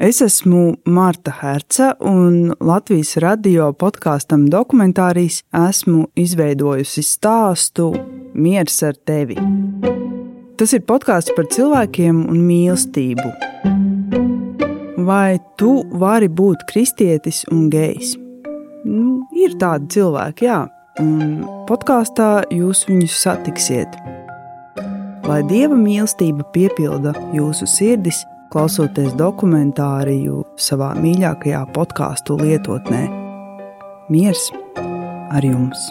Es esmu Marta Herca, un Latvijas radio podkāstam dokumentārijas esmu izveidojusi stāstu Miers ar tevi. Tas ir podkāsts par cilvēkiem un mīlestību. Vai tu vari būt kristietis un gejs? Nu, ir tādi cilvēki, jā, un podkāstā jūs viņus satiksiet. Lai dieva mīlestība piepilda jūsu sirdis, klausoties dokumentāriju savā mīļākajā podkāstu lietotnē. Miers ar jums!